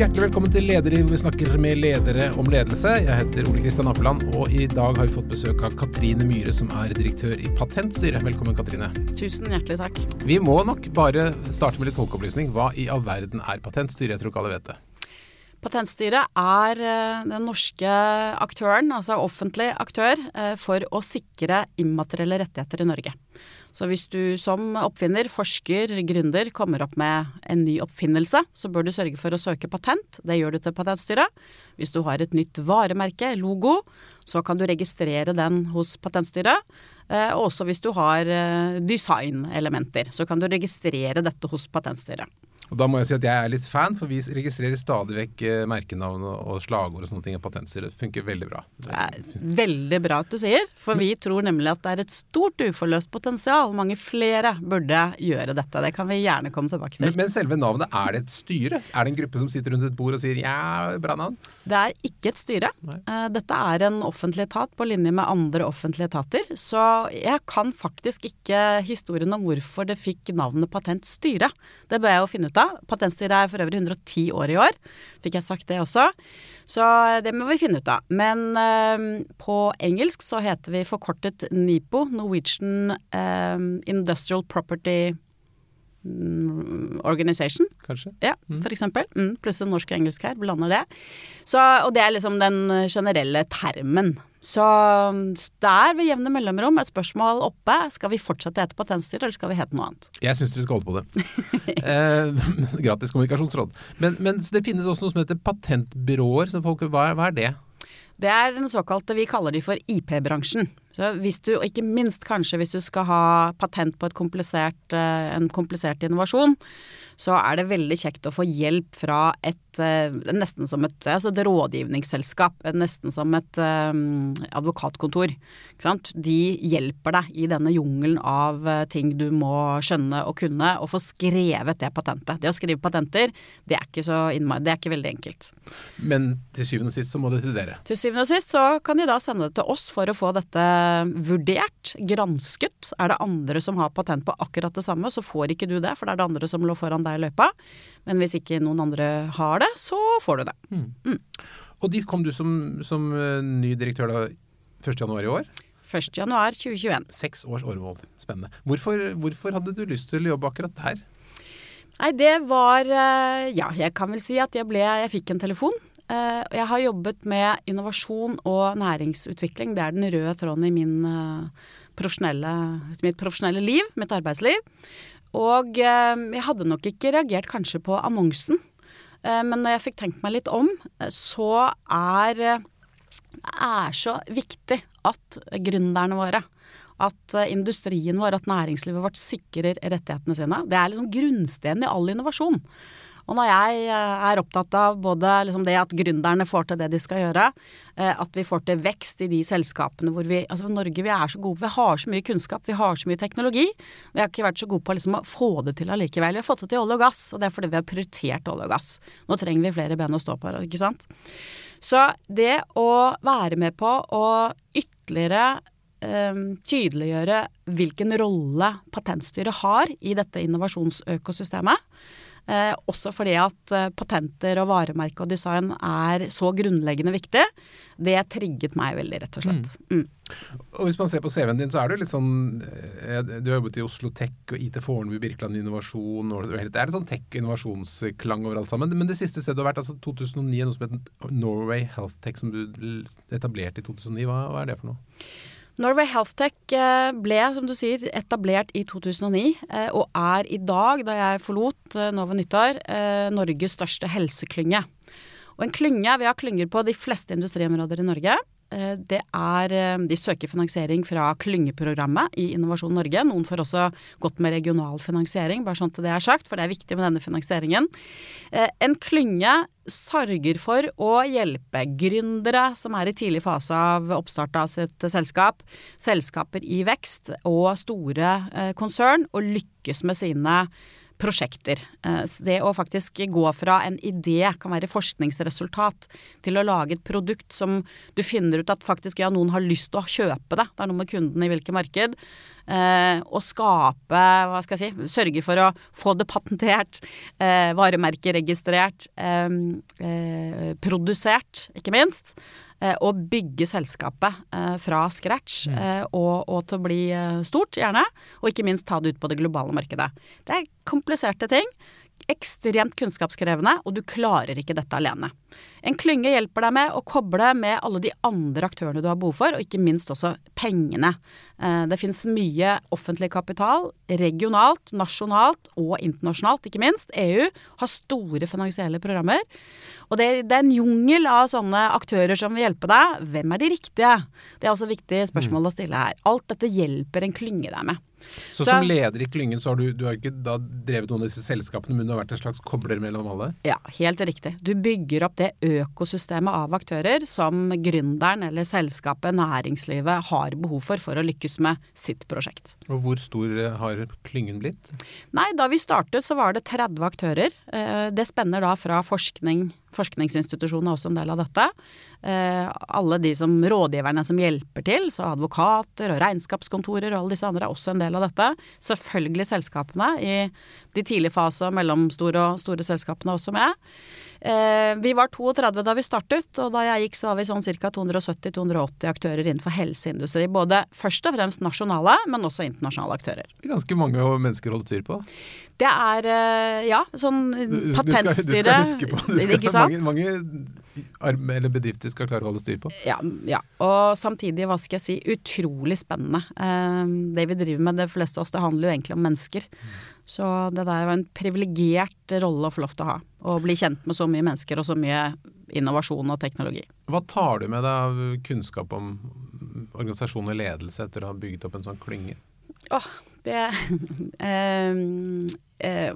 Hjertelig velkommen til Lederliv, hvor vi snakker med ledere om ledelse. Jeg heter Ole Kristian Apeland, og i dag har vi fått besøk av Katrine Myhre, som er direktør i Patentstyret. Velkommen, Katrine. Tusen hjertelig takk. Vi må nok bare starte med litt folkeopplysning. Hva i all verden er Patentstyret? Jeg tror ikke alle vet det. Patentstyret er eh, den norske aktøren, altså offentlig aktør, eh, for å sikre immaterielle rettigheter i Norge. Så hvis du som oppfinner, forsker, gründer kommer opp med en ny oppfinnelse, så bør du sørge for å søke patent. Det gjør du til Patentstyret. Hvis du har et nytt varemerke, logo, så kan du registrere den hos Patentstyret. Eh, og også hvis du har eh, designelementer, så kan du registrere dette hos Patentstyret. Og da må jeg si at jeg er litt fan, for vi registrerer stadig vekk eh, merkenavn og slagord og sånne ting. Patentstyret funker veldig bra. Veldig bra at du sier, for vi tror nemlig at det er et stort uforløst potensial. Mange flere burde gjøre dette. Det kan vi gjerne komme tilbake til. Men, men selve navnet, er det et styre? Er det en gruppe som sitter rundt et bord og sier ja, bra navn? Det er ikke et styre. Nei. Eh, dette er en offentlig etat på linje med andre offentlige etater. Så jeg kan faktisk ikke historien om hvorfor det fikk navnet Patentstyre. Det bør jeg jo finne ut av data. Patentstyret er for øvrig 110 år i år, fikk jeg sagt det også. Så det må vi finne ut av. Men eh, på engelsk så heter vi forkortet NIPO, Norwegian eh, Industrial Property Mm, organization. Kanskje. Ja, mm. for eksempel. Mm, pluss en norsk og engelsk her, blander det. Så, og det er liksom den generelle termen. Så det er ved jevne mellomrom et spørsmål oppe. Skal vi fortsette hete Patentstyret, eller skal vi hete noe annet? Jeg syns dere skal holde på det. eh, gratis kommunikasjonsråd. Men, men, det finnes også noe som heter patentbyråer. Folk, hva, hva er det? Det er den såkalte, vi kaller de for IP-bransjen. Så hvis du, og ikke minst kanskje hvis du skal ha patent på komplisert, eh, en komplisert innovasjon, så er det veldig kjekt å få hjelp fra et eh, nesten som et, altså et rådgivningsselskap, nesten som et um, advokatkontor. De hjelper deg i denne jungelen av ting du må skjønne og kunne, og få skrevet det patentet. Det å skrive patenter, det er ikke, så innmari, det er ikke veldig enkelt. Men til syvende og sist så må det til dere? Til syvende og sist så kan de da sende det til oss for å få dette vurdert, gransket. Er det andre som har patent på akkurat det samme, så får ikke du det, for det er det andre som lå foran deg i løypa. Men hvis ikke noen andre har det, så får du det. Mm. Mm. Og dit kom du som, som eh, ny direktør da 1.1 i år? 1.1.2021. Seks års åremål. Spennende. Hvorfor, hvorfor hadde du lyst til å jobbe akkurat der? Nei, det var eh, Ja, jeg kan vel si at jeg ble Jeg fikk en telefon Eh, jeg har jobbet med innovasjon og næringsutvikling. Det er den røde tråden i min profesjonelle, mitt profesjonelle liv, mitt arbeidsliv. Og jeg hadde nok ikke reagert kanskje på annonsen. Men når jeg fikk tenkt meg litt om, så er det er så viktig at gründerne våre at industrien vår, at næringslivet vårt sikrer rettighetene sine. Det er liksom grunnstenen i all innovasjon. Og når jeg eh, er opptatt av både liksom det at gründerne får til det de skal gjøre, eh, at vi får til vekst i de selskapene hvor vi Altså Norge, vi er så gode, vi har så mye kunnskap, vi har så mye teknologi. Vi har ikke vært så gode på liksom å få det til allikevel. Vi har fått det til olje og gass, og det er fordi vi har prioritert olje og gass. Nå trenger vi flere ben å stå på, ikke sant. Så det å være med på å ytterligere Um, tydeliggjøre hvilken rolle Patentstyret har i dette innovasjonsøkosystemet. Eh, også fordi at eh, patenter og varemerke og design er så grunnleggende viktig. Det trigget meg veldig, rett og slett. Mm. Mm. Og Hvis man ser på CV-en din, så er du litt sånn eh, Du har jobbet i Oslo Tech og IT Fornebu, Birkeland Innovasjon og Det er litt sånn tech-innovasjonsklang over alt sammen. Men det siste stedet du har vært, altså 2009, noe som heter Norway Health Tech, som du etablerte i 2009. Hva, hva er det for noe? Norway Healthtech eh, ble, som du sier, etablert i 2009, eh, og er i dag, da jeg forlot eh, nå ved nyttår, Norges største helseklynge. Og en klynge, Vi har klynger på de fleste industriområder i Norge. Eh, det er eh, De søker finansiering fra klyngeprogrammet i Innovasjon Norge. Noen får også gått med regional finansiering, bare sånn at det er sagt, for det er viktig med denne finansieringen. Eh, en klynge sørger for å hjelpe gründere som er i tidlig fase av oppstart av sitt selskap, selskaper i vekst og store konsern, å lykkes med sine prosjekter. Eh, det å faktisk gå fra en idé, kan være forskningsresultat, til å lage et produkt som du finner ut at faktisk ja, noen har lyst til å kjøpe det. Det er noe med kunden i hvilket marked. Eh, og skape, hva skal jeg si, sørge for å få det patentert, eh, varemerkeregistrert, eh, eh, produsert, ikke minst. Eh, og bygge selskapet eh, fra scratch mm. Eh, og, og, til å bli stort, gjerne. Og ikke minst ta det ut på det globale markedet. Det er kompliserte ting. Ekstremt kunnskapskrevende, og du klarer ikke dette alene. En klynge hjelper deg med å koble med alle de andre aktørene du har behov for, og ikke minst også pengene. Det finnes mye offentlig kapital, regionalt, nasjonalt og internasjonalt, ikke minst. EU har store finansielle programmer. Og det, det, er en jungel av sånne aktører som vil hjelpe deg. Hvem er de riktige? Det er også et viktig spørsmål mm. å stille her. Alt dette hjelper en klynge deg med. Så, så, som leder i klyngen, så har du, du har ikke drevet noen av disse selskapene, men du har vært en slags kobler mellom alle? Ja, helt riktig. Du bygger opp det økosystemet av aktører som gründeren eller selskapet, næringslivet, har behov for for å lykkes med sitt prosjekt. Og hvor stor eh, har klyngen blitt? Nei, da vi startet så var det 30 aktører. Eh, det spenner da fra forskning Forskningsinstitusjonen er også en del av dette. Eh, alle de som rådgiverne som hjelper til, så advokater og regnskapskontorer og alle disse andre er også en del av dette. Selvfølgelig selskapene i de tidlige fase og mellomstore og store selskapene også med. Eh, vi var 32 da vi startet, og da jeg gikk så var vi sånn ca. 270-280 aktører innenfor helseindustri. Både først og fremst nasjonale, men også internasjonale aktører. Ganske mange mennesker holder styr på? Det er eh, ja, sånn patentstyre Du skal huske på det. Ikke sant? Mange, mange eller bedrifter skal klare å holde styr på. Ja, ja, og samtidig, hva skal jeg si, utrolig spennende. Eh, det vi driver med, det fleste av oss, det handler jo egentlig om mennesker. Så det der var en privilegert rolle å få lov til å ha. Å bli kjent med så mye mennesker og så mye innovasjon og teknologi. Hva tar du med deg av kunnskap om organisasjon og ledelse etter å ha bygget opp en sånn klynge? Åh, det eh, eh,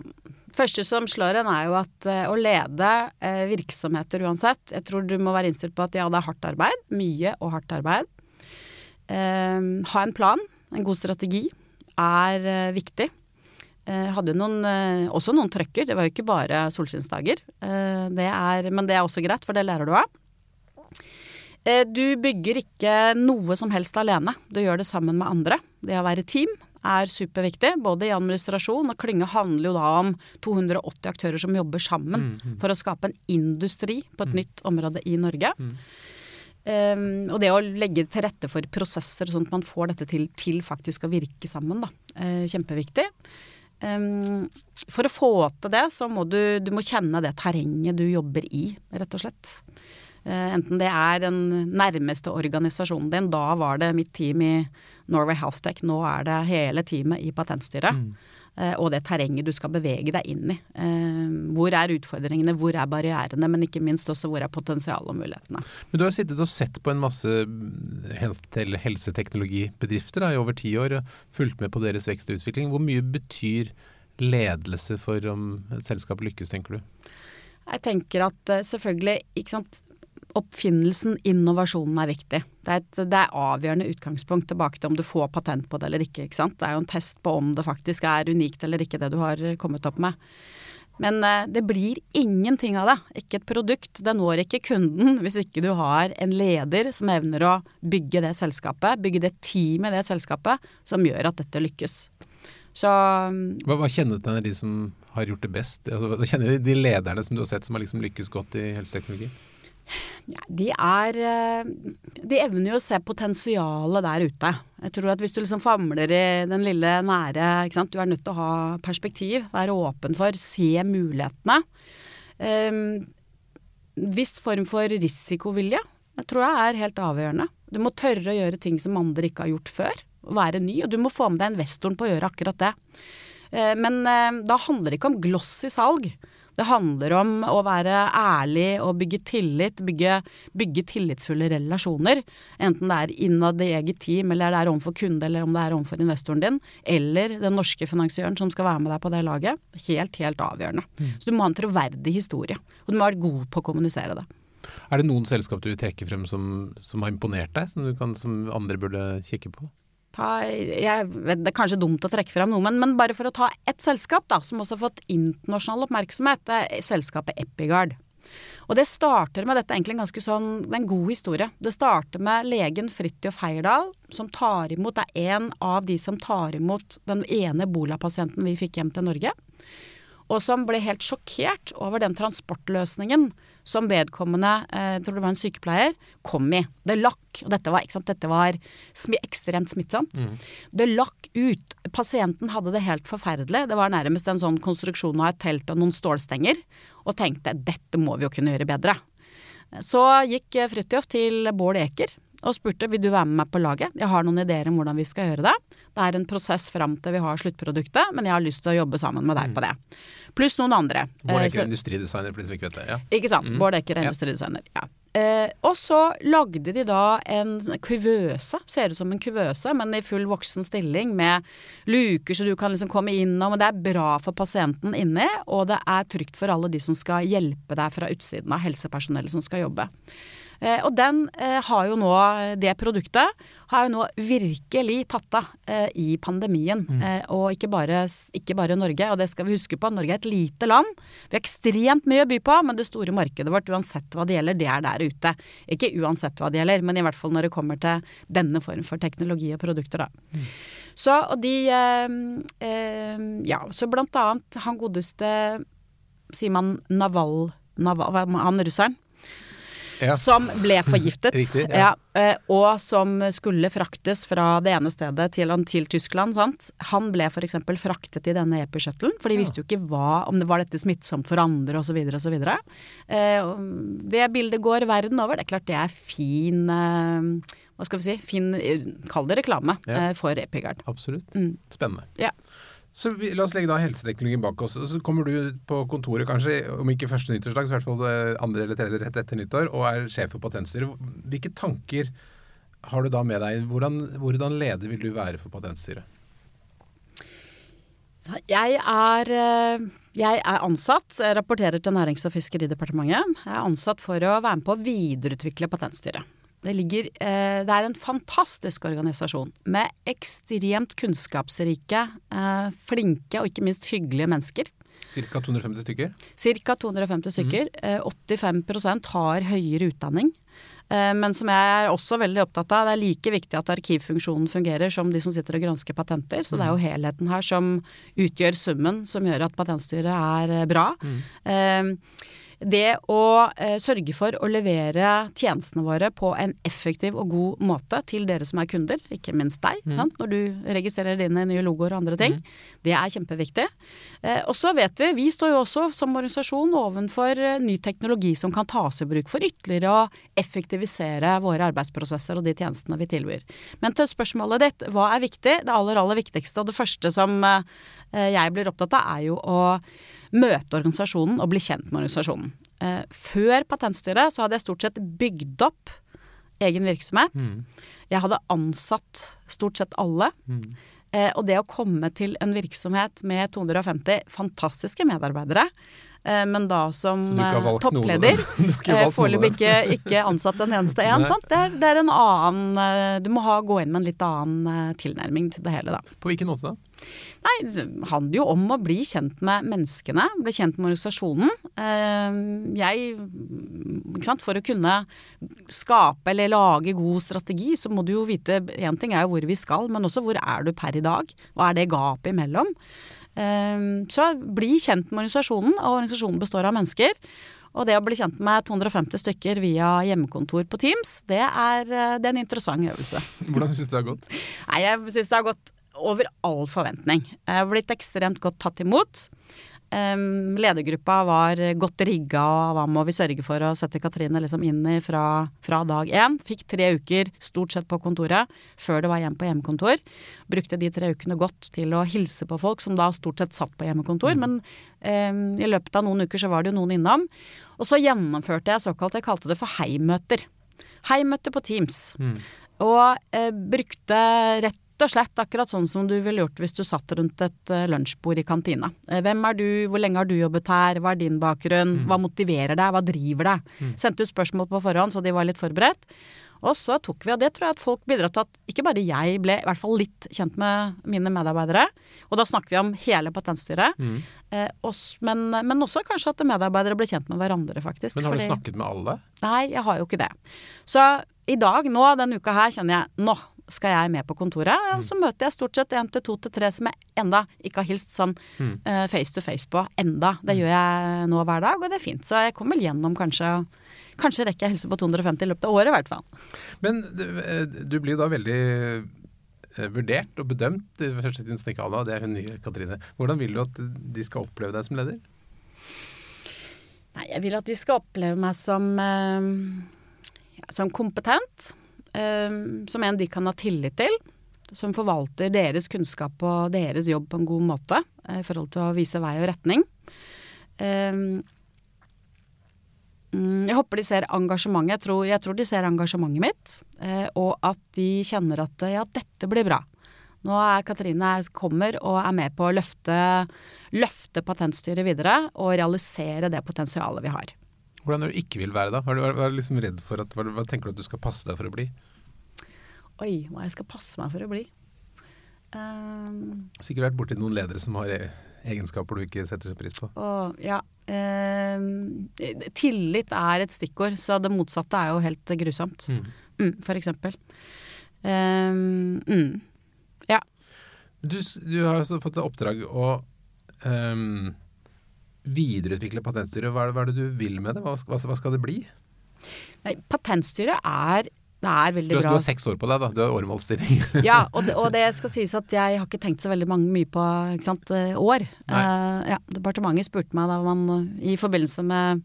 første som slår en, er jo at eh, å lede eh, virksomheter uansett Jeg tror du må være innstilt på at ja, det er hardt arbeid. Mye og hardt arbeid. Eh, ha en plan, en god strategi, er eh, viktig. Hadde noen, også noen trøkker, det var jo ikke bare solskinnsdager. Men det er også greit, for det lærer du av. Du bygger ikke noe som helst alene, du gjør det sammen med andre. Det å være team er superviktig, både i administrasjon og klynge handler jo da om 280 aktører som jobber sammen mm, mm. for å skape en industri på et mm. nytt område i Norge. Mm. Um, og det å legge til rette for prosesser sånn at man får dette til, til faktisk å virke sammen, da. Uh, kjempeviktig. Um, for å få til det, så må du, du må kjenne det terrenget du jobber i, rett og slett. Uh, enten det er den nærmeste organisasjonen din, da var det mitt team i Norway Healthtech, nå er det hele teamet i Patentstyret. Mm. Uh, og det terrenget du skal bevege deg inn i. Uh, hvor er utfordringene, hvor er barrierene, men ikke minst også hvor er potensialet og mulighetene. Men du har sittet og sett på en masse helseteknologibedrifter da, i over ti år, og fulgt med på deres vekst og utvikling. Hvor mye betyr ledelse for om et selskap lykkes, tenker du? Jeg tenker at uh, selvfølgelig, ikke sant. Oppfinnelsen, innovasjonen er viktig. Det er, et, det er avgjørende utgangspunkt tilbake til om du får patent på det eller ikke. ikke sant? Det er jo en test på om det faktisk er unikt eller ikke det du har kommet opp med. Men uh, det blir ingenting av det. Ikke et produkt. Det når ikke kunden hvis ikke du har en leder som evner å bygge det selskapet, bygge det teamet i det selskapet, som gjør at dette lykkes. Så um, Hva, hva kjennetegner de som har gjort det best? Altså, kjenner de lederne som du har sett som har liksom lykkes godt i helseteknologi? Ja, de er eh, De evner jo å se potensialet der ute. Jeg tror at hvis du liksom famler i den lille nære ikke sant? Du er nødt til å ha perspektiv, være åpen for, se mulighetene. Um, viss form for risikovilje jeg tror jeg er helt avgjørende. Du må tørre å gjøre ting som andre ikke har gjort før være ny, og du må få med deg investoren på å gjøre akkurat det. Eh, men eh, da handler det ikke om gloss i salg. Det handler om å være ærlig og bygge tillit, bygge, bygge tillitsfulle relasjoner. Enten det er innad i eget team, eller det er overfor kunde, eller om det er overfor investoren din, eller den norske finansiøren som skal være med deg på det laget. Helt, helt avgjørende. Mm. Så du må ha en troverdig historie, og du må være god på å kommunisere det. Er det noen selskap du vil trekke frem som, som har imponert deg, som, kan, som andre burde kikke på? Ta jeg vet, Det er kanskje dumt å trekke frem noe, men, men bare for å ta ett selskap da, som også har fått internasjonal oppmerksomhet, det er selskapet Epigard. Og det starter med dette egentlig en ganske sånn, det er en god historie. Det starter med legen Fridtjof Heierdal, som tar imot, er en av de som tar imot den ene ebolapasienten vi fikk hjem til Norge. Og som ble helt sjokkert over den transportløsningen som vedkommende, eh, jeg tror det var en sykepleier, kom i. Det lakk. Og dette var, dette var sm ekstremt smittsomt. Mm. Det lakk ut. Pasienten hadde det helt forferdelig. Det var nærmest en sånn konstruksjon av et telt og noen stålstenger. Og tenkte dette må vi jo kunne gjøre bedre. Så gikk Fridtjof til Bård Eker og spurte vil du være med meg på laget. Jeg har noen ideer om hvordan vi skal gjøre det. Det er en prosess fram til vi har sluttproduktet, men jeg har lyst til å jobbe sammen med deg på det. Pluss noen andre. Bård Ekker er industridesigner, for de som ikke vet det. Ja. Ikke sant. Mm. Bård Ekker er industridesigner. Ja. Eh, og så lagde de da en kuvøse, ser ut som en kuvøse, men i full voksen stilling med luker så du kan liksom komme innom. Og det er bra for pasienten inni, og det er trygt for alle de som skal hjelpe deg fra utsiden av helsepersonellet som skal jobbe. Eh, og den eh, har jo nå, det produktet, har jo nå virkelig tatt av eh, i pandemien. Mm. Og ikke bare, ikke bare, Norge, og det skal vi huske på. Norge er et lite land. Vi har ekstremt mye å by på, men det store markedet vårt, uansett hva det gjelder, det er der ute. Ikke uansett hva det gjelder, men i hvert fall når det kommer til denne form for teknologi og produkter, da. Mm. Så, og de eh, Ja, så blant annet han godeste Sier man Naval, Naval Han russeren? Ja. som ble forgiftet. Riktig, ja. Ja, eh, og som skulle fraktes fra det ene stedet til, til Tyskland. Sant? Han ble f.eks. fraktet i denne epishuttlen, for de visste jo ikke hva, om det var dette smittsomt for andre osv. osv. Eh, det bildet går verden over. Det er klart det er fin eh, hva skal vi si, fin, kall det reklame for Epigard. Absolutt. Mm. Spennende. Ja. Så vi, La oss legge da helseteknologien bak oss. Så kommer du på kontoret kanskje, om ikke første nyttårsdag, så i hvert fall andre eller tredje rett etter nyttår, og er sjef for Patentstyret. Hvilke tanker har du da med deg? Hvordan, hvordan leder vil du være for Patentstyret? Jeg er, eh, jeg er, ansatt, jeg rapporterer til Nærings- og fiskeridepartementet. Jeg er ansatt for å være med på å videreutvikle Patentstyret. Det, ligger, eh, det er en fantastisk organisasjon med ekstremt kunnskapsrike, eh, flinke og ikke minst hyggelige mennesker. Ca. 250 stykker? Ca. 250 stykker. Mm. 85% har høyere utdanning. Men som jeg er også veldig opptatt av, det er like viktig at arkivfunksjonen fungerer som de som sitter og gransker patenter. Så det er jo mm. helheten her som utgjør summen som gjør at patentstyret er bra. Mm det å eh, sørge for å levere tjenestene våre på en effektiv og god måte til dere som er kunder, ikke minst deg, mm. når du registrerer dine nye logoer og andre ting, mm. det er kjempeviktig. Eh, og så vet vi, vi står jo også som organisasjon ovenfor eh, ny teknologi som kan tas i bruk for ytterligere å effektivisere våre arbeidsprosesser og de tjenestene vi tilbyr. Men til spørsmålet ditt, hva er viktig? Det aller, aller viktigste og det første som eh, jeg blir opptatt av, er jo å møte organisasjonen og bli kjent med organisasjonen. Eh, før Patentstyret så hadde jeg stort sett bygd opp egen virksomhet. Mm. Jeg hadde ansatt stort sett alle. Mm. Eh, og det å komme til en virksomhet med 250 fantastiske medarbeidere Eh, men da som eh, toppleder eh, Foreløpig ikke, ikke ansatt en eneste en. Det er, det, er, en annen Du må ha, gå inn med en litt annen tilnærming til det hele, da. På hvilken måte da? Nei, Det handler jo om å bli kjent med menneskene, bli kjent med organisasjonen. Jeg, ikke sant, For å kunne skape eller lage god strategi, så må du jo vite Én ting er jo hvor vi skal, men også hvor er du per i dag? Hva er det gapet imellom? Ehm, så bli kjent med organisasjonen, og organisasjonen består av mennesker. Og det å bli kjent med 250 stykker via hjemmekontor på Teams, det er, eh, det er en interessant øvelse. Hvordan syns du det har gått? Nei, Jeg syns det har gått over all forventning. Jeg har blitt ekstremt godt tatt imot. Ledergruppa var godt rigga og hva må vi sørge for å sette Katrine liksom inn i fra, fra, dag én. Fikk tre uker stort sett på kontoret før det var hjem på hjemmekontor. Brukte de tre ukene godt til å hilse på folk som da stort sett satt på hjemmekontor. Mm. Men um, i løpet av noen uker så var det jo noen innom. Og så gjennomførte jeg såkalt, jeg kalte det for heimøter. Heimøter på Teams. Mm. Og eh, brukte rett og slett akkurat sånn som du ville gjort hvis du satt rundt et uh, lunsjbord i kantina. Uh, hvem er du, hvor lenge har du jobbet her, hva er din bakgrunn, mm. hva motiverer deg, hva driver deg? Mm. Sendte ut spørsmål på forhånd så de var litt forberedt. Og så tok vi, og det tror jeg at folk bidrar til at ikke bare jeg ble i hvert fall litt kjent med mine medarbeidere, og da snakker vi om hele patentstyret, Mm. eh, oss, men, men også kanskje at medarbeidere ble kjent med hverandre, faktisk. Men har du fordi- snakket med alle? Nei, jeg har jo ikke det. Så i dag, nå denne uka her, kjenner jeg nå skal jeg med på kontoret. Og så møter jeg stort sett en til to til tre som jeg enda ikke har hilst sånn uh, face to face på enda. Det gjør jeg nå hver dag, og det er fint. Så jeg kommer vel gjennom kanskje Kanskje rekker jeg helse på 250 i løpet av året, i hvert fall. Men du, eh, blir jo da veldig eh, vurdert og bedømt. i første tiden så tenker det er hun nye Katrine. Hvordan vil du at de skal oppleve deg som leder? Nei, jeg vil at de skal oppleve meg som, ja, som kompetent. Eh, som en de kan ha tillit til. Som forvalter deres kunnskap og deres jobb på en god måte eh, i forhold til å vise vei og retning. Eh, mm, jeg håper de ser engasjementet. Jeg tror, jeg tror de ser engasjementet mitt. eh, og at de kjenner at ja, dette blir bra. Nå er Katrine kommer og er med på å løfte, løfte patentstyret videre og realisere det potensialet vi har. Hvordan er du ikke vil være da? Hva er du liksom redd for? At, hva, hva tenker du at du skal passe deg for å bli? Oi, hva jeg skal passe meg for å bli. Um, Sikkert vært borti noen ledere som har e- egenskaper du ikke setter pris på. og ja um, Tillit er et stikkord, så det motsatte er jo helt grusomt. Mm. Mm, for eksempel. Um, mm. Ja. Du, du har altså fått et oppdrag å ehm, videreutvikle patentstyret. Hva er, det, hva er det du vil med det? Hva, hva, hva skal det bli? Nei, patentstyret er det er Du veldig bra. du bra. har seks år på deg, da. Du har åremålsstilling. Ja, og det, og det skal sies at jeg har ikke tenkt så veldig mange, mye på sant, eh, år. Eh, ja, departementet spurte meg da man i forbindelse med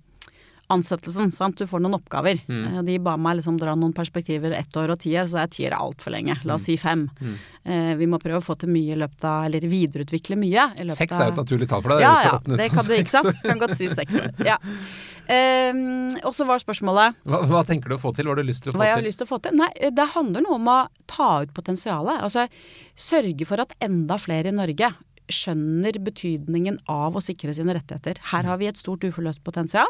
ansettelsen, sant, du får noen oppgaver. Mm. Eh, De ba meg liksom dra noen perspektiver ett år og ti år, så er ti år altfor lenge. La oss si fem. Mm. Eh, vi må prøve å få til mye i løpet av, eller videreutvikle mye. I løpet Seks er jo et naturlig tall for deg. ja, ja, det kan du, ikke sant? Kan godt si seks. Ja. Um, og så var spørsmålet Hva, hva tenker du å få til? Hva har du lyst til å få hva jeg har til? lyst til å få til? Nei, det handler noe om å ta ut potensialet. Altså sørge for at enda flere i Norge skjønner betydningen av å sikre sine rettigheter. Her har vi et stort uforløst potensial.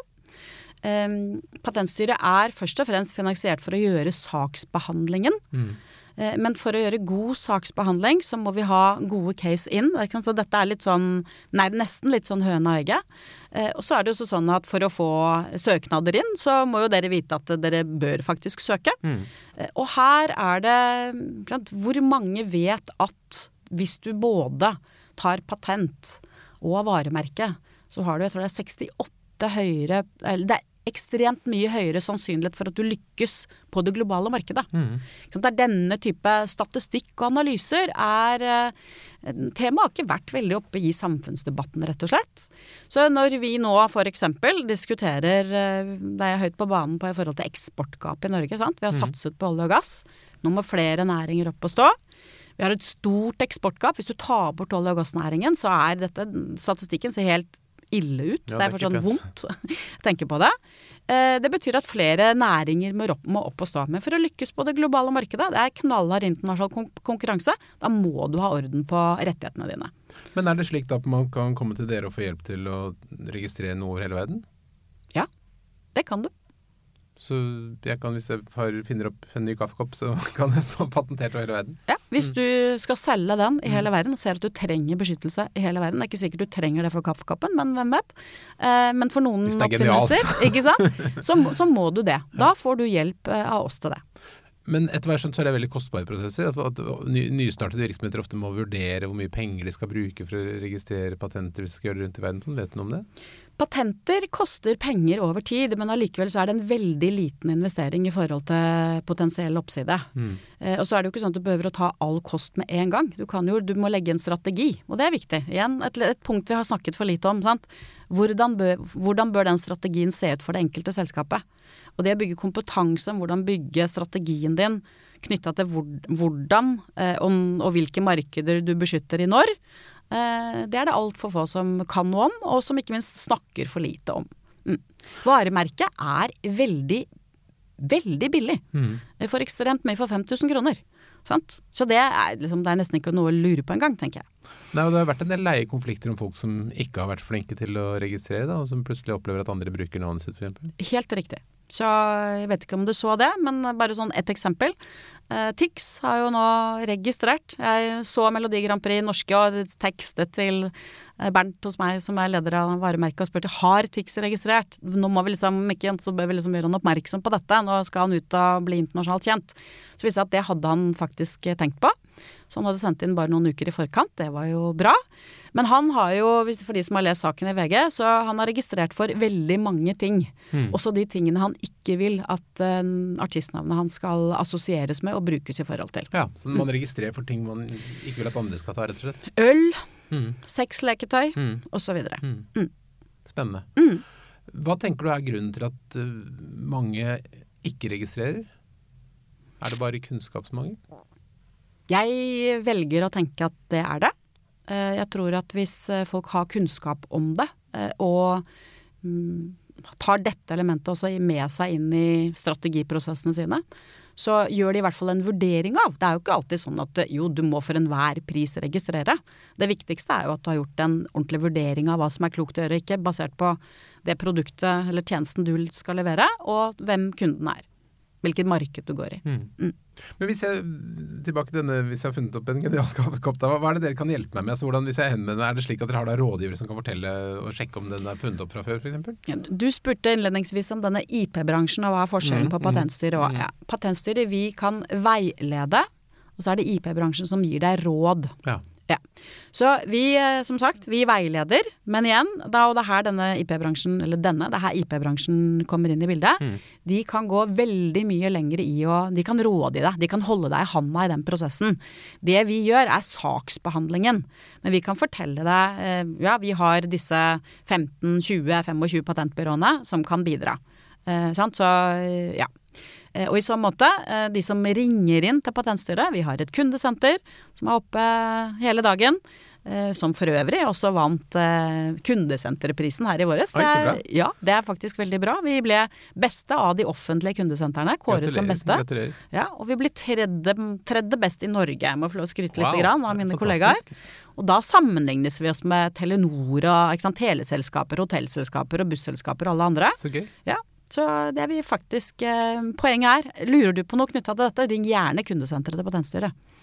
Um, patentstyret er først og fremst finansiert for å gjøre saksbehandlingen. Mm. Eh, Men for å gjøre god saksbehandling, så må vi ha gode case in. Så dette er litt sånn, nei, nesten litt sånn høna og egget. Eh, Og så er det jo også sånn at for å få søknader inn, så må jo dere vite at dere bør faktisk søke. Mm. Eh, Og her er det Hvor mange vet at hvis du både tar patent og varemerke, så har du jeg tror det er 68 høyere eller Det er ekstremt mye høyere sannsynlighet for at du lykkes på det globale markedet. Mm. Det er denne type statistikk og analyser er eh, Temaet har ikke vært veldig oppe i samfunnsdebatten, rett og slett. Så når vi nå f.eks. diskuterer eh, Det er høyt på banen på i forhold til eksportgapet i Norge. Sant? Vi har satset på olje og gass. Nå må flere næringer opp og stå. Vi har et stort eksportgap. Hvis du tar bort olje- og gassnæringen, så er dette Statistikken ser helt ille ut. Ja, det er det er for sånn vondt å tenke på det. Eh, Det betyr at flere næringer må opp, må opp og stå. Men for å lykkes på det globale markedet, det er knallhard internasjonal konkurranse, da må du ha orden på rettighetene dine. Men er det slik at man kan komme til dere og få hjelp til å registrere noe over hele verden? Ja, Det kan du. Så jeg kan, hvis jeg har, finner opp en ny kaffekopp, så kan jeg få patentert over hele verden? Ja, Mm. hvis du skal selge den i hele verden og ser at du trenger beskyttelse i hele verden Det er ikke sikkert du trenger det for kaffekoppen, men hvem vet. Eh, men for noen er oppfinnelser, ikke sant, så, så må du det. Da får du hjelp eh, av oss til det. Men etter hva jeg skjønt, så er det veldig kostbare prosesser. At nystartede virksomheter ofte må vurdere hvor mye penger de skal bruke for å registrere patenter hvis de skal gjøre det rundt i verden. Sånn, vet du noe om det? Patenter koster penger over tid, men allikevel så er det en veldig liten investering i forhold til potensiell oppside. Mm. Eh, og så er det jo ikke sånn at du behøver å ta all kost med en gang. Du, kan jo, du må legge en strategi, og det er viktig. Igjen, et, et punkt vi har snakket for lite om. Sant? Hvordan, bør, hvordan bør den strategien se ut for det enkelte selskapet? Og det å bygge kompetanse om hvordan bygge strategien din knytta til hvor, hvordan eh, om, og hvilke markeder du beskytter i når, det er det altfor få som kan noe om, og som ikke minst snakker for lite om. Mm. Varemerket er veldig, veldig billig. Mm. For ekstremt mye for 5000 kroner. Sant? Så det er, liksom, det er nesten ikke noe å lure på engang, tenker jeg. Nei, og det har vært en del leie konflikter om folk som ikke har vært flinke til å registrere, da, og som plutselig opplever at andre bruker navnet sitt, f.eks. Helt riktig. Så jeg vet ikke om du så det, men bare sånn ett eksempel. Eh, Tix har jo nå registrert. Jeg så Melodi Grand Prix norske og tekstet til eh, Bernt hos meg, som er leder av varemerket, og spurte har Tix registrert. Nå må vi liksom ikke så bør vi liksom gjøre han oppmerksom på dette. Nå skal han ut og bli internasjonalt kjent. Så viste det at det hadde han faktisk tenkt på. Så han hadde sendt inn bare noen uker i forkant. Det var jo bra. Men han har jo, for de som har lest saken i VG, så han har registrert for veldig mange ting. Mm. Også de tingene han ikke vil at uh, artistnavnet hans skal assosieres med og brukes i forhold til. Ja, Så man registrerer for ting man ikke vil at andre skal ta, rett og slett? Øl, mm. sexleketøy mm. osv. Mm. Mm. Spennende. Mm. Hva tenker du er grunnen til at uh, mange ikke registrerer? Er det bare kunnskapsmangel? Jeg velger å tenke at det er det. Eh, jeg tror at hvis eh, folk har kunnskap om det, eh, og mm, tar dette elementet også med seg inn i strategiprosessene sine, så gjør de i hvert fall en vurdering av. Det er jo ikke alltid sånn at jo, du må for enhver pris registrere. Det viktigste er jo at du har gjort en ordentlig vurdering av hva som er klokt å gjøre, ikke basert på det produktet eller tjenesten du skal levere, og hvem kunden er hvilket marked du går i. Mm. Mm. Men hvis jeg tilbake til denne, hvis jeg har funnet opp en genial hva er det dere kan hjelpe meg med? Altså, hvordan, hvis jeg henvender, Er det slik at dere har da rådgivere som kan fortelle og sjekke om den er funnet opp fra før, f.eks.? Ja, du spurte innledningsvis om denne IP-bransjen og hva er forskjellen mm, på Patentstyret og mm. ja, Patentstyret, vi kan veilede, og så er det IP-bransjen som gir deg råd. Ja. Ja. Så vi, eh, som sagt, vi veileder. Men igjen, da, og det er her denne IP-bransjen, eller denne, det er her IP-bransjen kommer inn i bildet. Mm. De kan gå veldig mye lenger i å De kan råde i deg. De kan holde deg i handa i den prosessen. Det vi gjør, er saksbehandlingen. Men vi kan fortelle deg eh, Ja, vi har disse 15-20-25 patentbyråene som kan bidra. Eh, sant? Så ja. Eh, og i så måte, eh, de som ringer inn til Patentstyret Vi har et kundesenter som er oppe hele dagen. Eh, som for øvrig også vant kundesenterprisen her i våres. Det er, ja, det er faktisk veldig bra. Vi ble beste av de offentlige kundesentrene, kåret som beste. Ja, og vi ble tredje, tredje best i Norge, jeg må få lov å skryte litt wow, av mine kollegaer. Og da sammenlignes vi oss med Telenor og teleselskaper, hotellselskaper og busselskaper og alle andre. Så gøy. Ja, så det er vi faktisk eh, Poenget er, lurer du på noe knytta til dette, ring gjerne kundesenteret til Patentstyret.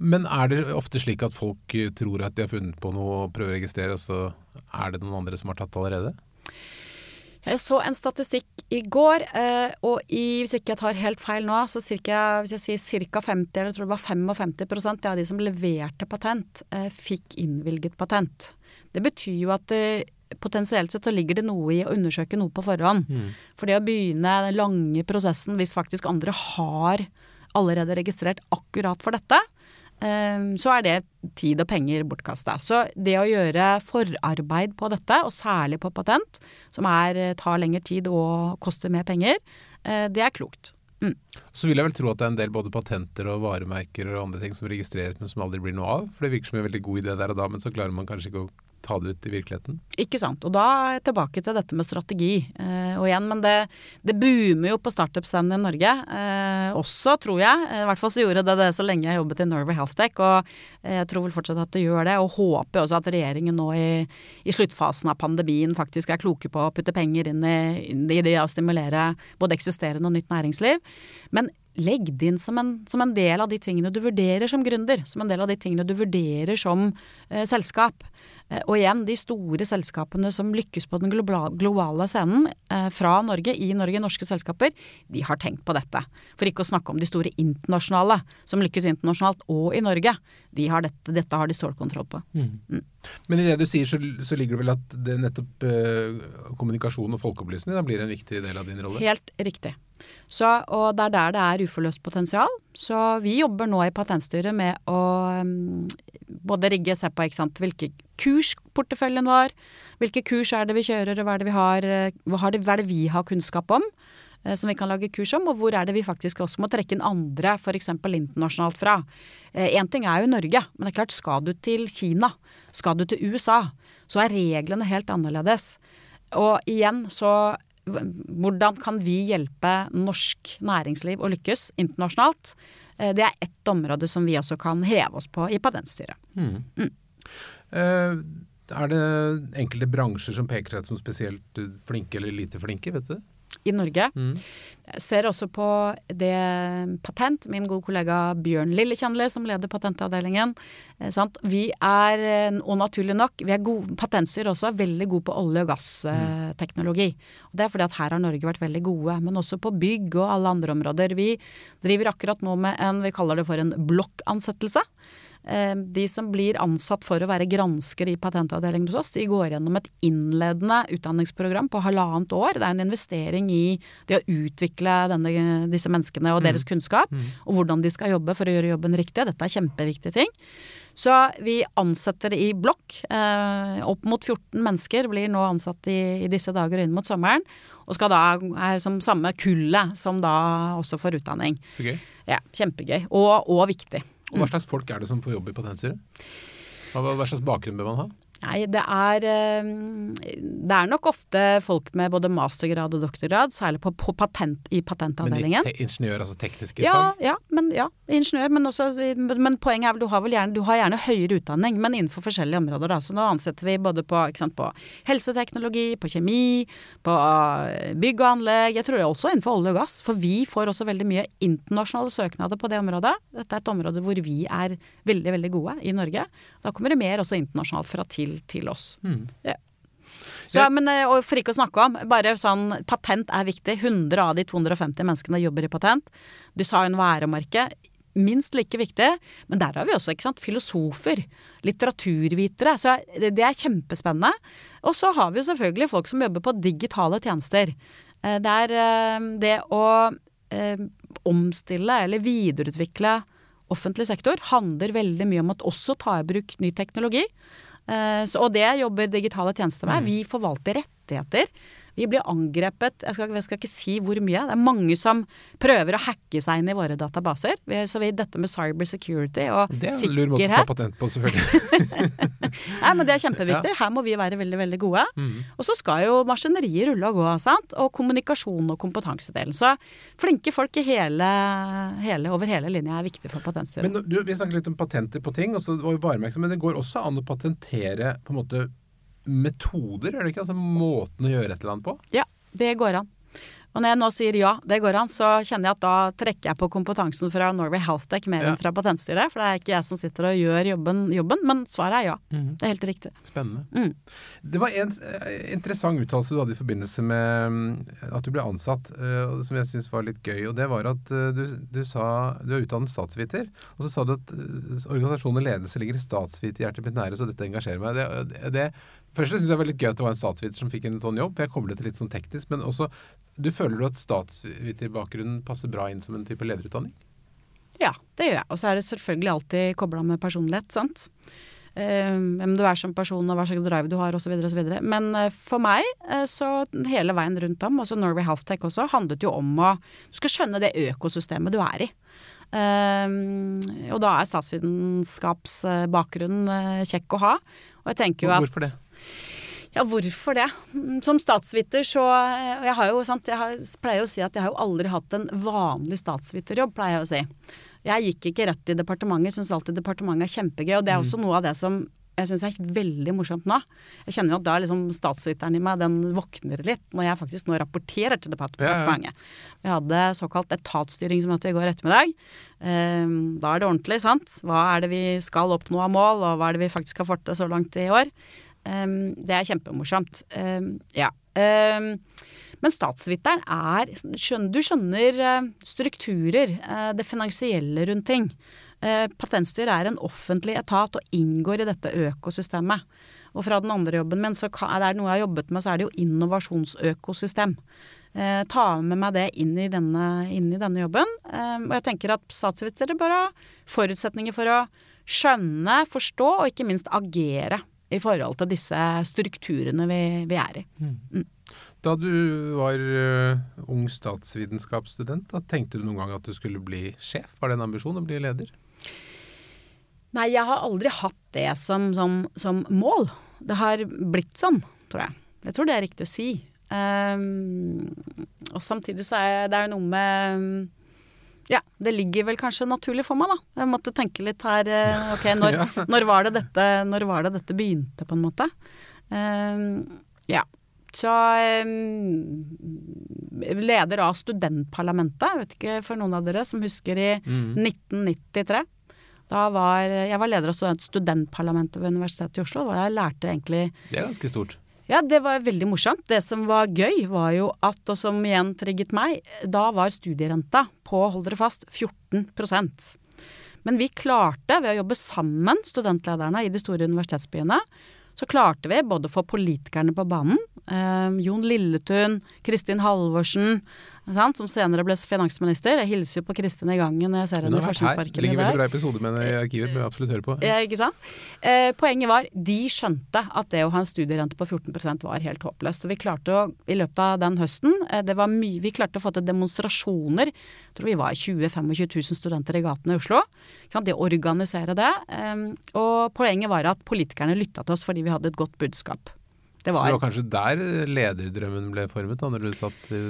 Men er det ofte slik at folk eh, tror at de har funnet på noe og prøver å registrere, og så er det noen andre som har tatt allerede? Jeg så en statistikk i går, eh, og i, hvis ikke jeg tar helt feil nå, så cirka, hvis jeg sier ca. 50, eller jeg tror det var 55% av de som leverte patent, fikk innvilget patent. Det betyr jo at potensielt sett så ligger det noe i å undersøke noe på forhånd. Mm. For det å begynne den lange prosessen hvis faktisk andre har allerede registrert akkurat for dette, um, så er det tid og penger bortkasta. Så det å gjøre forarbeid på dette, og særlig på patent, som er, tar lengre tid og koster mer penger, uh, det er klokt. Mm. Så vil jeg vel tro at det er en del både patenter og varemerker og andre ting som registreres, men som aldri blir noe av. For det virker som en veldig god idé der og da, men så klarer man kanskje ikke å ta det ut i virkeligheten? Ikke sant. Og da er jeg tilbake til dette med strategi. Eh, og igjen, men det, det boomer jo på startup-scenen i Norge eh, også, tror jeg. I hvert fall så gjorde det det så lenge jeg jobbet i Norway Healthtech, og jeg tror vel fortsatt at det gjør det. Og håper også at regjeringen nå i, i sluttfasen av pandemien faktisk er kloke på å putte penger inn i, i det å stimulere både eksisterende og nytt næringsliv. Men legg det inn som en, som en, del av de tingene du vurderer som gründer. Som en del av de tingene du vurderer som eh, selskap. Eh, og igjen, de store selskapene som lykkes på den globale scenen eh, fra Norge, i Norge, norske selskaper, de har tenkt på dette. For ikke å snakke om de store internasjonale, som lykkes internasjonalt og i Norge. De har dette, dette har de stålkontroll på. Mm. Mm. Men i det du sier, så, så, ligger det vel at det nettopp eh, kommunikasjon og folkeopplysning blir en viktig del av din rolle? Helt riktig. Så, og det er der det er uforløst potensial. Så vi jobber nå i Patentstyret med å um, både rigge og se på sant, hvilke kurs porteføljen var, hvilke kurs er det vi kjører, og hva er det vi har, eh, hva er det vi har kunnskap om eh, som vi kan lage kurs om, og hvor er det vi faktisk også må trekke inn andre, f.eks. internasjonalt fra. Én eh, ting er jo Norge, men det er klart skal du til Kina, skal du til USA, så er reglene helt annerledes. Og igjen så hvordan kan vi hjelpe norsk næringsliv å lykkes internasjonalt? Eh, det er ett område som vi også kan heve oss på i Patentstyret. Mm. Mm. Uh, er det enkelte bransjer som peker seg som spesielt flinke eller lite flinke, vet du? I Norge. Mm. Jeg ser også på det patent, min gode kollega Bjørn Lillekjenneli som leder patentavdelingen. Eh, sant? Vi er, eh, og naturlig nok, vi er gode, patentstyret også er veldig gode på olje- og gassteknologi. Og det er fordi at her har Norge vært veldig gode, men også på bygg og alle andre områder. Vi driver akkurat nå med en, vi kaller det for en blokkansettelse. Eh, De som blir ansatt for å være granskere i patentavdelingen hos oss, de går gjennom et innledende utdanningsprogram på halvannet år. Det er en investering i det å utvikle denne, disse menneskene og deres kunnskap, og hvordan de skal jobbe for å gjøre jobben riktig. Dette er kjempeviktige ting. Så vi ansetter i blokk. Eh, opp mot 14 mennesker blir nå ansatt i, i disse dager inn mot sommeren. Og skal da er som samme kullet som da også får utdanning. Så gøy. Ja, Kjempegøy. Og, og viktig. Og hva slags folk er det som får jobb i Patentstyret? Hva, hva slags bakgrunn bør man ha? Nei, det er eh, Det er nok ofte folk med både mastergrad og doktorgrad, særlig på, på patent, i patentavdelingen. Men ingeniør, altså tekniske Ja, fag? ja, men, ja, ingeniør, men, også, men poenget er vel du har vel gjerne, du har gjerne høyere utdanning, men innenfor forskjellige områder. Da. Så nå ansetter vi både på, sant, på helseteknologi, på kjemi, på eh, bygg og anlegg. Jeg tror det er også innenfor olje og gass, for vi får også veldig mye internasjonale søknader på det området. Dette er et område hvor vi er veldig, veldig gode i Norge. Da kommer det mer også internasjonalt fra til til oss. Ja. Så, men, eh, og for ikke å snakke om, bare sånn, patent er viktig. 100 av de 250 menneskene jobber i patent. Design og æremerke, minst like viktig. Men der har vi også sant, filosofer, litteraturvitere. Så det, er kjempespennende. Og så har vi jo selvfølgelig folk som jobber på digitale tjenester. Eh, Det er eh, det å omstille eller videreutvikle offentlig sektor handler veldig mye om at også ta i bruk ny teknologi. Eh, så, og det jobber digitale tjenester med. Vi forvalter rettigheter. Vi blir angrepet jeg skal, jeg skal ikke si hvor mye. Det er mange som prøver å hacke seg inn i våre databaser. Vi, så vi, dette med cyber security og Det er en lur måte å ta patent på, selvfølgelig. Nei, men Det er kjempeviktig. Her må vi være veldig veldig gode. Og så skal jo maskineriet rulle og gå. sant? Og kommunikasjon og kompetansedelen. Så flinke folk i hele, hele, over hele linja er viktig for patentstyret. Men du, vi snakker litt om patenter på ting, og så var jo varemerker, men det går også an å patentere på en måte metoder, er det ikke? Altså måten å gjøre et eller annet på? Ja, det går an. Og når jeg nå sier ja, det går an, så kjenner jeg at da trekker jeg på kompetansen fra Norway Healthtech mer Ja. enn fra Patentstyret. For det er ikke jeg som sitter og gjør jobben, jobben men svaret er ja. Det er helt riktig. Spennende. Mm. Det var en eh, interessant uttalelse du hadde i forbindelse med mm, at du ble ansatt, eh, som jeg syns var litt gøy. og Det var at eh, du, du sa du er utdannet statsviter, og så sa du at organisasjon og ledelse ligger i statsviterhjertet mitt nære, så dette engasjerer meg. Det, det Først syns jeg det var litt gøy at det var en statsviter som fikk en sånn jobb. Jeg koblet det litt sånn teknisk, men også du føler du at statsviterbakgrunnen passer bra inn som en type lederutdanning? Ja, det gjør jeg. Og så er det selvfølgelig alltid kobla med personlighet, sant. Eh, hvem du er som person og hva slags drive du har osv. osv. Men eh, for meg, eh, så hele veien rundt om, altså Norway Healthtech også, handlet jo om å Du skal skjønne det økosystemet du er i. Eh, og da er statsvitenskapsbakgrunnen eh, kjekk å ha. Og jeg tenker jo at Hvorfor det? Ja, hvorfor det? Mm, Som statsviter så og Jeg har jo, sant, jeg har, pleier å si at jeg har jo aldri hatt en vanlig statsviterjobb, pleier jeg å si. Jeg gikk ikke rett i departementet, syns alltid departementet er kjempegøy. Og det er også noe av det som jeg syns er veldig morsomt nå. Jeg kjenner jo at da liksom statsviteren i meg, den våkner litt når jeg faktisk nå rapporterer til depart- Ja, ja. departementet. Vi hadde såkalt etatsstyringsmøte i går ettermiddag. Ehm, Da er det ordentlig, sant. Hva er det vi skal oppnå av mål, og hva er det vi faktisk har fått til så langt i år? Ehm, det er kjempemorsomt. Um, ja. Um, men statsviteren er skjønner, Du skjønner eh, strukturer, eh, det finansielle rundt ting. Eh, Patentstyret er en offentlig etat og inngår i dette økosystemet. Og fra den andre jobben min, så er det noe jeg har jobbet med, så er det jo innovasjonsøkosystem. Ta med meg det inn i denne, inn i denne jobben. Og jeg tenker at statsvitere bør ha forutsetninger for å skjønne, forstå og ikke minst agere i forhold til disse strukturene vi, vi er i. Da du var uh, ung statsvitenskapsstudent, da tenkte du noen gang at du skulle bli sjef? Var det en ambisjon å bli leder? Nei, jeg har aldri hatt det som, som, som mål. Det har blitt sånn, tror jeg. Jeg tror det er riktig å si. Um, og samtidig så er det noe med Ja, det ligger vel kanskje naturlig for meg, da. Jeg måtte tenke litt her eh, Ok, når, Ja. når, var, det dette, når var det dette begynte, på en måte? Um, ja. Så um, leder av studentparlamentet. Vet ikke for noen av dere som husker i Mm. 1993. Da var, jeg var leder av studentparlamentet ved Universitetet i Oslo. Og jeg lærte egentlig Det er ganske stort. Ja, det var veldig morsomt. Det som var gøy, var jo at, og som igjen trigget meg, da var studierenta på, hold dere fast, 14% Men vi klarte, ved å jobbe sammen, studentlederne i de store universitetsbyene, så klarte vi både å få politikerne på banen, eh, Jon Lilletun, Kristin Halvorsen, sant, som senere ble finansminister. Jeg hilser jo på Kristin i gangen når jeg ser henne i Forskningsparken i dag. Det ligger veldig bra episode med henne i arkivet, bør absolutt høre på. Ja, ikke sant? Eh, poenget var, de skjønte at det å ha en studierente på 14% var helt håpløst. Så vi klarte å, i løpet av den høsten, eh, det var mye, vi klarte å få til demonstrasjoner. Jeg tror vi var 20 000-25 000 studenter i gatene i Oslo. Ikke sant? Det å organisere det. Eh, og poenget var at politikerne lytta til oss fordi vi hadde et godt budskap. Det Så det var kanskje der lederdrømmen ble formet, da, når du satt i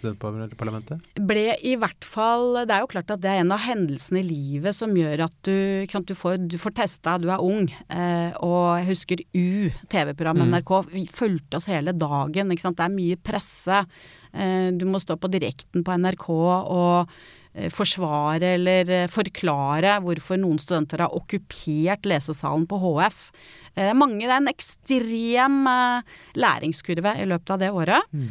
studentparlamentet? ble i hvert fall Det er jo klart at det er en av hendelsene i livet som gjør at du, sant, du, får, du får testa, du er ung. Eh, og jeg husker U, TV-programmet Mm. NRK, vi fulgte oss hele dagen. Det er mye presse. Eh, du må stå på direkten på NRK og forsvare eller eh, forklare hvorfor noen studenter har okkupert lesesalen på HF. Eh, mange, det er en ekstrem eh, læringskurve i løpet av det året. Mm.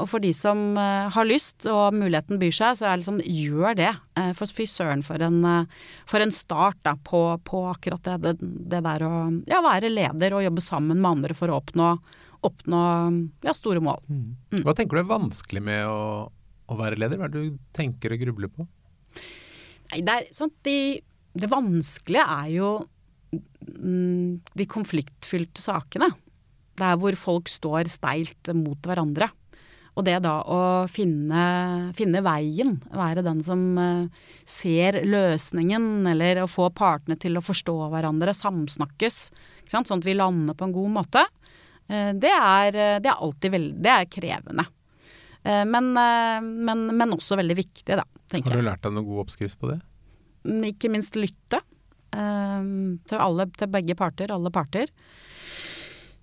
og for de som eh, har lyst og muligheten byr seg, så er det liksom gjør det. Eh, for fy søren for en, eh, for en start da, på, på akkurat det, det, det der å ja, være leder og jobbe sammen med andre for å oppnå, oppnå ja, store mål. Mm. Hva tenker du er vanskelig med å, å være leder? Hva er det du tenker og grubler på? Nei, det, er, sånn, de, det vanskelige er jo mm, de konfliktfylte sakene. Der hvor folk står steilt mot hverandre. Og det da å finne, finne veien, være den som eh, ser løsningen, eller å få partene til å forstå hverandre, samsnakkes, sånn at vi lander på en god måte, eh, det, er, det er alltid veldig Det er krevende. Eh, Men, eh, men, men også veldig viktig, da, tenker jeg. Har du lært deg noen god oppskrift på det? Mm, Ikke minst lytte. eh, til, alle, til begge parter, alle parter.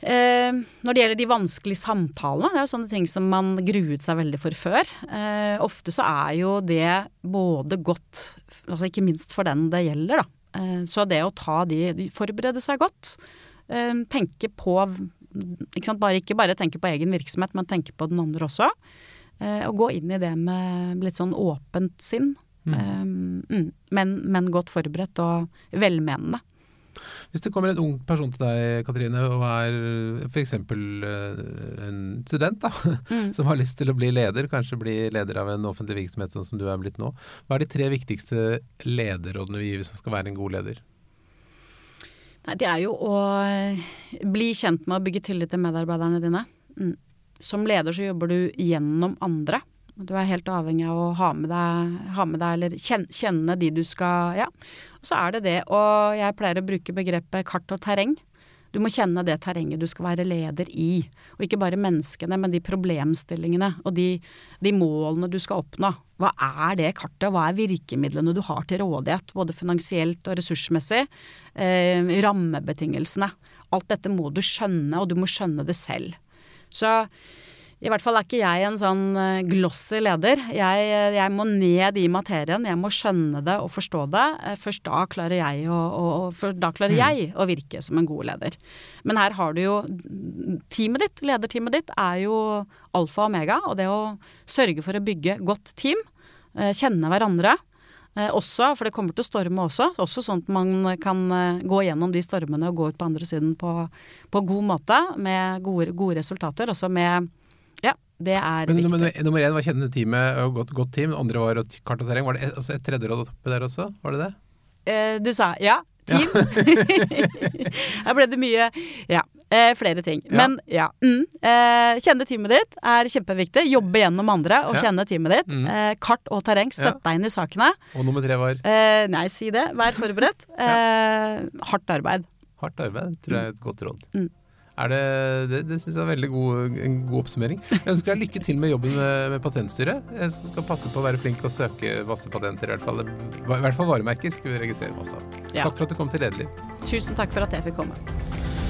Eh, når det gjelder de vanskelige samtalene, det er jo sånne ting som man gruet seg veldig for før. Eh, ofte så er jo det både godt, altså ikke minst for den det gjelder, da. Eh, så det å ta de, de Forberede seg godt. Tenke på ikke sant? Bare, Ikke bare tenke på egen virksomhet, men tenke på den andre også. Eh, og gå inn i det med litt sånn åpent sinn. Eh, mm, men, men godt forberedt og velmenende. Hvis det kommer en ung person til deg, Katrine, og er f.eks. en student da, Mm. som har lyst til å bli leder, kanskje bli leder av en offentlig virksomhet sånn som du er blitt nå, hva er de tre viktigste lederrådene vi gir hvis man skal være en god leder? Nei, det er jo å eh, bli kjent med å bygge tillit til medarbeiderne dine. Mm. Som leder så jobber du gjennom andre. Du er helt avhengig av å ha med deg, ha med deg eller kjenne, kjenne de du skal Ja. Og så er det det Og Jeg pleier å bruke begrepet kart og terreng. Du må kjenne det terrenget du skal være leder i. Og ikke bare menneskene, men de problemstillingene og de, de målene du skal oppnå. Hva er det kartet, hva er virkemidlene du har til rådighet, både finansielt og ressursmessig? Eh, rammebetingelsene. Alt dette må du skjønne, og du må skjønne det selv. Så i hvert fall er ikke jeg en sånn eh, glossy leder. Jeg, jeg må ned i materien, jeg må skjønne det og forstå det. Eh, Først da klarer jeg å, å, da klarer jeg å virke som en god leder. Men her har du jo teamet ditt, lederteamet ditt, er jo alfa og omega. Og det å sørge for å bygge godt team, eh, kjenne hverandre. Eh, også, for det kommer til å storme også. Også sånn at man kan eh, gå gjennom de stormene og gå ut på andre siden på, på god måte med gode, gode resultater. Også med Ja, det er Men, viktig. men, nummer én var kjennende teamet og godt, godt team, andre var kart og terreng. Var det et, også et tredje råd oppi der også? Var det det? Eh, du sa ja, team. Her ble det mye Ja. Eh, flere ting. Men ja. Mm, eh, kjenne teamet ditt er kjempeviktig. Jobbe gjennom andre og kjenne teamet ditt. Mm. Eh, kart og terreng. Sett deg inn i sakene. Og nummer tre var Eh, nei, si det. Vær forberedt. Eh, hardt arbeid. hardt arbeid, tror jeg er et godt råd. Mm. Det det, det syns jeg er veldig god, en god oppsummering. Jeg ønsker deg lykke til med jobben med, med Patentstyret. Jeg skal passe på å være flink og søke masse patenter, i hvert fall. I hvert fall varemerker skal vi registrere masse av. Ja. Takk for at du kom til Lederliv. Tusen takk for at jeg fikk komme.